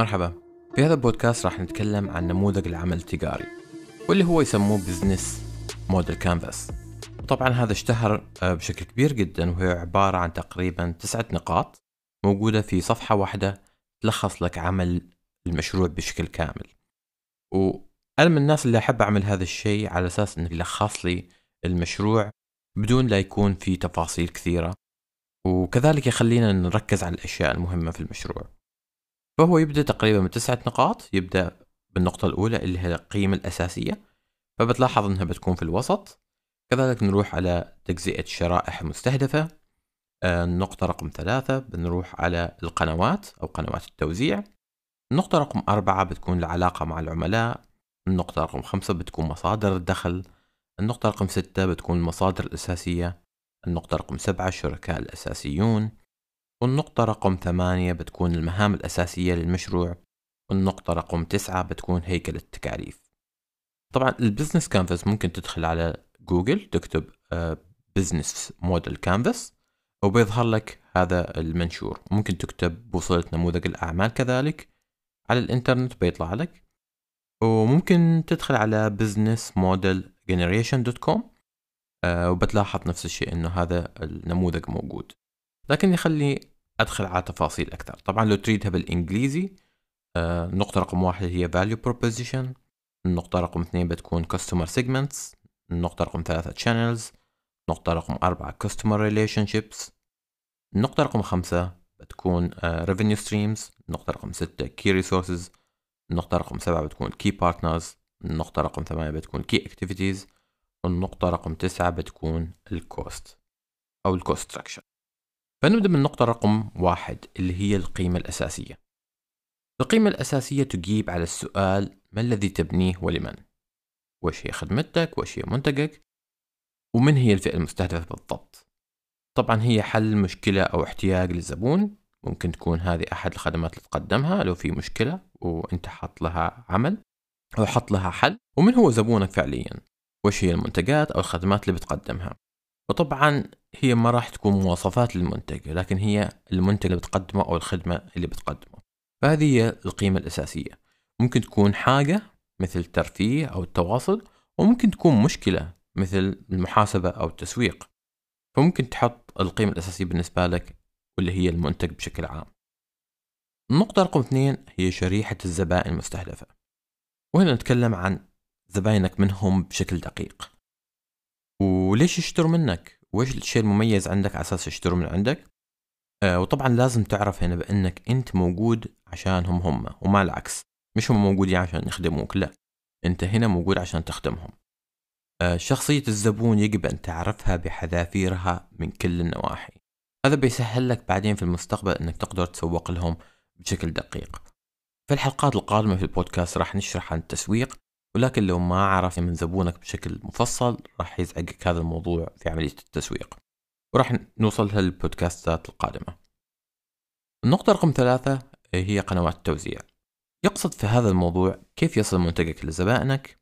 مرحبا. في هذا البودكاست راح نتكلم عن نموذج العمل التجاري واللي هو يسموه business model canvas طبعا هذا اشتهر آه، بشكل كبير جدا وهي عبارة عن تقريبا تسعة نقاط موجودة في صفحة واحدة تلخص لك عمل المشروع بشكل كامل. وأنا من الناس اللي أحب أعمل هذا الشيء على أساس أنه يلخص لي المشروع بدون لا يكون في تفاصيل كثيرة وكذلك يخلينا نركز على الأشياء المهمة في المشروع. فهو يبدأ تقريبا من تسعة نقاط يبدأ بالنقطة الأولى اللي هي القيمة الأساسية فبتلاحظ أنها بتكون في الوسط. كذلك نروح على تجزئة الشرائح المستهدفة آه، النقطة رقم ثلاثة بنروح على القنوات أو قنوات التوزيع. النقطة رقم أربعة بتكون العلاقة مع العملاء. النقطة رقم خمسة بتكون مصادر الدخل. النقطة رقم ستة بتكون المصادر الأساسية. النقطة رقم سبعة الشركاء الأساسيون. والنقطة رقم ثمانية بتكون المهام الأساسية للمشروع والنقطة رقم تسعة بتكون هيكل التكاليف. طبعا ال business canvas ممكن تدخل على جوجل تكتب business model canvas وبيظهر لك هذا المنشور. ممكن تكتب بوصلة نموذج الأعمال كذلك على الإنترنت بيطلع لك. وممكن تدخل على business model generation.com وبتلاحظ نفس الشيء إنه هذا النموذج موجود. لكن يخلي أدخل على تفاصيل أكثر. طبعا لو تريدها بالإنجليزي آه، النقطة رقم واحد هي value proposition النقطة رقم اثنين بتكون customer segments النقطة رقم ثلاثة channels النقطة رقم أربعة customer relationships النقطة رقم خمسة بتكون uh, revenue streams النقطة رقم ستة key resources النقطة رقم سبعة بتكون key partners النقطة رقم ثمانية بتكون key activities والنقطة رقم تسعة بتكون ال cost أو ال cost structure. فنبدأ من النقطة رقم واحد اللي هي القيمة الأساسية. القيمة الأساسية تجيب على السؤال ما الذي تبنيه ولمن؟ وش هي خدمتك؟ وش هي منتجك؟ ومن هي الفئة المستهدفة بالضبط؟ طبعا هي حل مشكلة أو احتياج للزبون. ممكن تكون هذه أحد الخدمات اللي تقدمها لو في مشكلة وأنت حط لها عمل أو حط لها حل. ومن هو زبونك فعليا؟ وش هي المنتجات أو الخدمات اللي بتقدمها؟ وطبعا هي ما راح تكون مواصفات للمنتج لكن هي المنتج اللي بتقدمه أو الخدمة اللي بتقدمه. فهذه هي القيمة الأساسية. ممكن تكون حاجة مثل الترفيه أو التواصل وممكن تكون مشكلة مثل المحاسبة أو التسويق. فممكن تحط القيمة الأساسية بالنسبة لك واللي هي المنتج بشكل عام. النقطة رقم اثنين هي شريحة الزبائن المستهدفة. وهنا نتكلم عن زباينك منهم بشكل دقيق. وليش يشتروا منك؟ وإيش الشيء المميز عندك على أساس يشتروا من عندك؟ آه وطبعا لازم تعرف هنا بأنك أنت موجود عشانهم هم وما العكس. مش هم موجودين عشان يخدموك لا. أنت هنا موجود عشان تخدمهم. آه شخصية الزبون يجب أن تعرفها بحذافيرها من كل النواحي. هذا بيسهل لك بعدين في المستقبل أنك تقدر تسوق لهم بشكل دقيق. في الحلقات القادمة في البودكاست راح نشرح عن التسويق ولكن لو ما عرفت من زبونك بشكل مفصل راح يزعجك هذا الموضوع في عملية التسويق. وراح نوصلها للبودكاستات القادمة. النقطة رقم ثلاثة هي قنوات التوزيع. يقصد في هذا الموضوع كيف يصل منتجك لزبائنك؟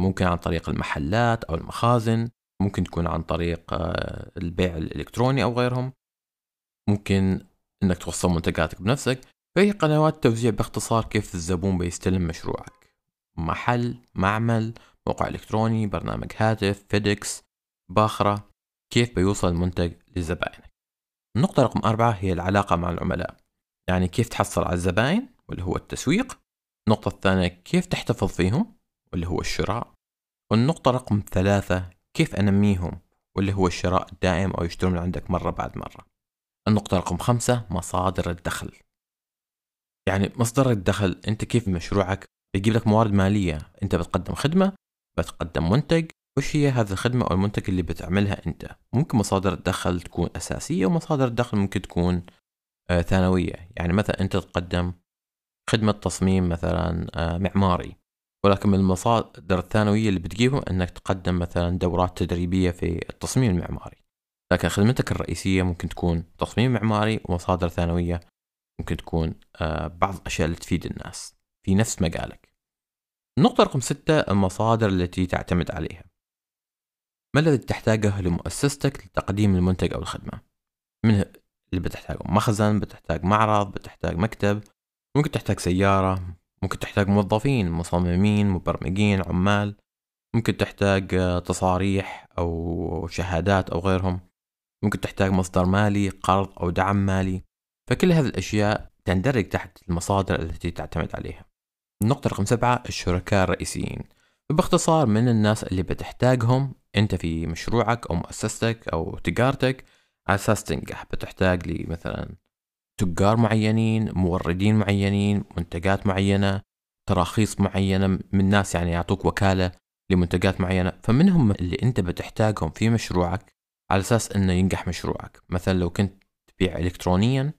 ممكن عن طريق المحلات أو المخازن ممكن تكون عن طريق آه، البيع الإلكتروني أو غيرهم. ممكن إنك توصل منتجاتك بنفسك. فهي قنوات توزيع باختصار كيف الزبون بيستلم مشروعك. محل معمل موقع إلكتروني برنامج هاتف فيدكس باخرة كيف بيوصل المنتج لزبائنك النقطة رقم أربعة هي العلاقة مع العملاء يعني كيف تحصل على الزبائن واللي هو التسويق. النقطة الثانية كيف تحتفظ فيهم واللي هو الشراء. والنقطة رقم ثلاثة كيف أنميهم واللي هو الشراء الدائم أو يشترون من عندك مرة بعد مرة. النقطة رقم خمسة مصادر الدخل. يعني مصدر الدخل أنت كيف مشروعك؟ بيجيب لك موارد مالية. أنت بتقدم خدمة بتقدم منتج. وش هي هذه الخدمة أو المنتج اللي بتعملها أنت؟ ممكن مصادر الدخل تكون أساسية ومصادر الدخل ممكن تكون آه ثانوية. يعني مثلا أنت تقدم خدمة تصميم مثلا آه معماري. ولكن من المصادر الثانوية اللي بتجيبهم أنك تقدم مثلا دورات تدريبية في التصميم المعماري. لكن خدمتك الرئيسية ممكن تكون تصميم معماري ومصادر ثانوية ممكن تكون آه، بعض الأشياء اللي تفيد الناس. في نفس مجالك. النقطة رقم ستة المصادر التي تعتمد عليها. ما الذي تحتاجه لمؤسستك لتقديم المنتج أو الخدمة؟ من اللي بتحتاجه مخزن بتحتاج معرض بتحتاج مكتب ممكن تحتاج سيارة ممكن تحتاج موظفين مصممين مبرمجين عمال ممكن تحتاج آه، تصاريح أو شهادات أو غيرهم ممكن تحتاج مصدر مالي قرض أو دعم مالي. فكل هذه الأشياء تندرج تحت المصادر التي تعتمد عليها. النقطة رقم سبعة الشركاء الرئيسيين. باختصار من الناس اللي بتحتاجهم أنت في مشروعك أو مؤسستك أو تجارتك على أساس تنجح. بتحتاج لي مثلا تجار معينين موردين معينين منتجات معينة تراخيص معينة من ناس يعني يعطوك وكالة لمنتجات معينة. فمنهم اللي أنت بتحتاجهم في مشروعك على أساس إنه ينجح مشروعك. مثلا لو كنت تبيع الكترونيا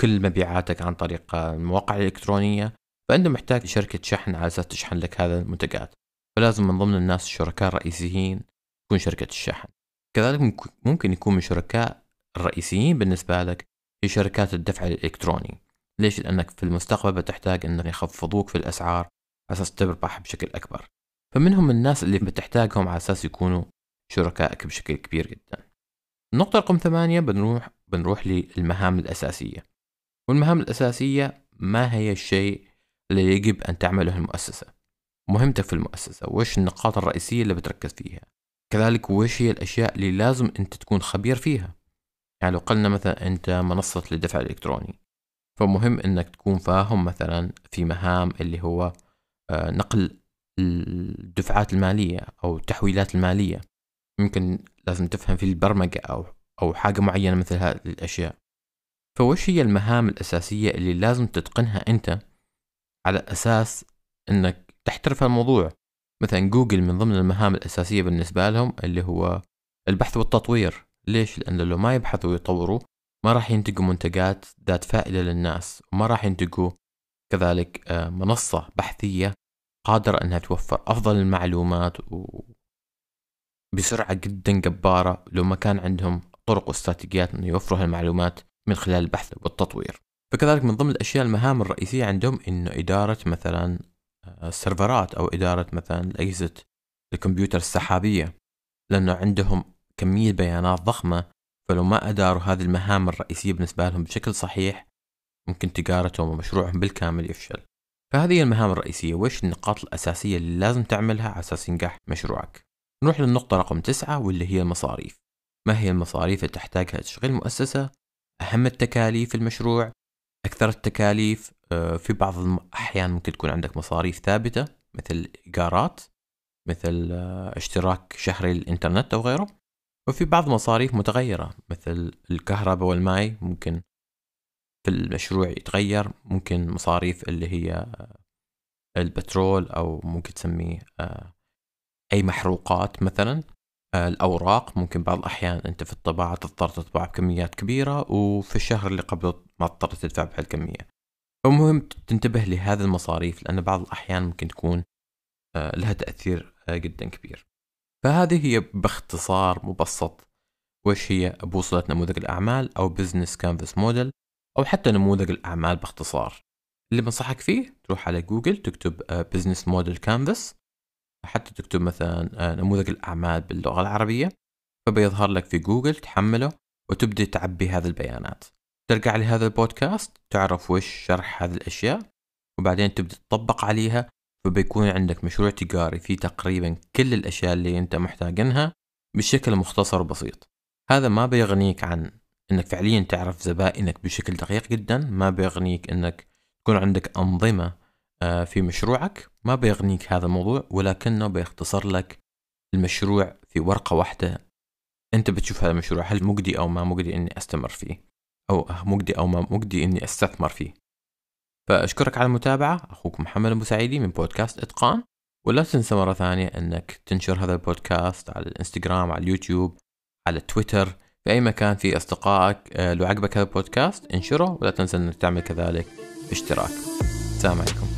كل مبيعاتك عن طريق المواقع الإلكترونية فأنت محتاج شركة شحن على أساس تشحن لك هذا المنتجات. فلازم من ضمن الناس الشركاء الرئيسيين تكون شركة الشحن. كذلك ممكن يكون من الشركاء الرئيسيين بالنسبة لك هي شركات الدفع الإلكتروني. ليش؟ لأنك في المستقبل بتحتاج أنهم يخفضوك في الأسعار على أساس تربح بشكل أكبر. فمنهم الناس اللي بتحتاجهم على أساس يكونوا شركائك بشكل كبير جدا. النقطة رقم ثمانية بنروح بنروح للمهام الأساسية. والمهام الأساسية ما هي الشيء اللي يجب أن تعمله المؤسسة. مهمتك في المؤسسة وش النقاط الرئيسية اللي بتركز فيها؟ كذلك وش هي الأشياء اللي لازم أنت تكون خبير فيها؟ يعني لو قلنا مثلا أنت منصة للدفع الإلكتروني فمهم أنك تكون فاهم مثلا في مهام اللي هو آه، نقل الدفعات المالية أو التحويلات المالية. ممكن لازم تفهم في البرمجة أو أو حاجة معينة مثل هذه الأشياء. فوش هي المهام الأساسية اللي لازم تتقنها أنت؟ على أساس أنك تحترف الموضوع. مثلا جوجل من ضمن المهام الأساسية بالنسبة لهم اللي هو البحث والتطوير. ليش؟ لأن لو ما يبحثوا ويطوروا ما راح ينتجوا منتجات ذات فائدة للناس وما راح ينتجوا كذلك آه، منصة بحثية قادرة أنها توفر أفضل المعلومات و بسرعة جدا جبارة لو ما كان عندهم طرق واستراتيجيات أنه يوفروا هالمعلومات من خلال البحث والتطوير. فكذلك من ضمن الأشياء المهام الرئيسية عندهم إنه إدارة مثلا السيرفرات أو إدارة مثلا أجهزة الكمبيوتر السحابية لأنه عندهم كمية بيانات ضخمة فلو ما أداروا هذه المهام الرئيسية بالنسبة لهم بشكل صحيح ممكن تجارتهم ومشروعهم بالكامل يفشل. فهذه هي المهام الرئيسية. وش النقاط الأساسية اللي لازم تعملها على أساس ينجح مشروعك؟ نروح للنقطة رقم تسعة واللي هي المصاريف. ما هي المصاريف اللي تحتاجها تشغيل مؤسسة؟ أهم التكاليف المشروع؟ أكثر التكاليف آه، في بعض الأحيان ممكن تكون عندك مصاريف ثابتة مثل إيجارات مثل آه، اشتراك شهري للإنترنت أو غيره. وفي بعض مصاريف متغيرة مثل الكهرباء والماء ممكن في المشروع يتغير. ممكن مصاريف اللي هي آه، البترول أو ممكن تسميه أي محروقات مثلا. الأوراق ممكن بعض الأحيان أنت في الطباعة تضطر تطبع بكميات كبيرة وفي الشهر اللي قبله ما تضطر تدفع بهالكمية فمهم تنتبه لهذه المصاريف لأن بعض الأحيان ممكن تكون آه، لها تأثير آه، جدا كبير. فهذه هي باختصار مبسط وش هي بوصلة نموذج الأعمال أو business canvas model أو حتى نموذج الأعمال باختصار. اللي بنصحك فيه تروح على جوجل تكتب business model canvas حتى تكتب مثلا آه، نموذج الأعمال باللغة العربية فبيظهر لك في جوجل تحمله وتبدأ تعبي هذه البيانات. ترجع لهذا البودكاست تعرف وش شرح هذه الأشياء وبعدين تبدأ تطبق عليها فبيكون عندك مشروع تجاري فيه تقريبا كل الأشياء اللي أنت محتاجنها بشكل مختصر وبسيط. هذا ما بيغنيك عن أنك فعليا تعرف زبائنك بشكل دقيق جدا ما بيغنيك أنك تكون عندك أنظمة آه، في مشروعك. ما بيغنيك هذا الموضوع ولكنه بيختصر لك المشروع في ورقة واحدة. أنت بتشوف هذا المشروع هل مجدي أو ما مجدي إني أستمر فيه؟ أو مجدي أو ما مجدي إني أستثمر فيه؟ فأشكرك على المتابعة. أخوك محمد سعيدي من بودكاست إتقان. ولا تنسى مرة ثانية أنك تنشر هذا البودكاست على الإنستغرام على اليوتيوب على تويتر. في أي مكان في أصدقائك آه، لو عجبك هذا البودكاست انشره. ولا تنسى أنك تعمل كذلك اشتراك السلام عليكم.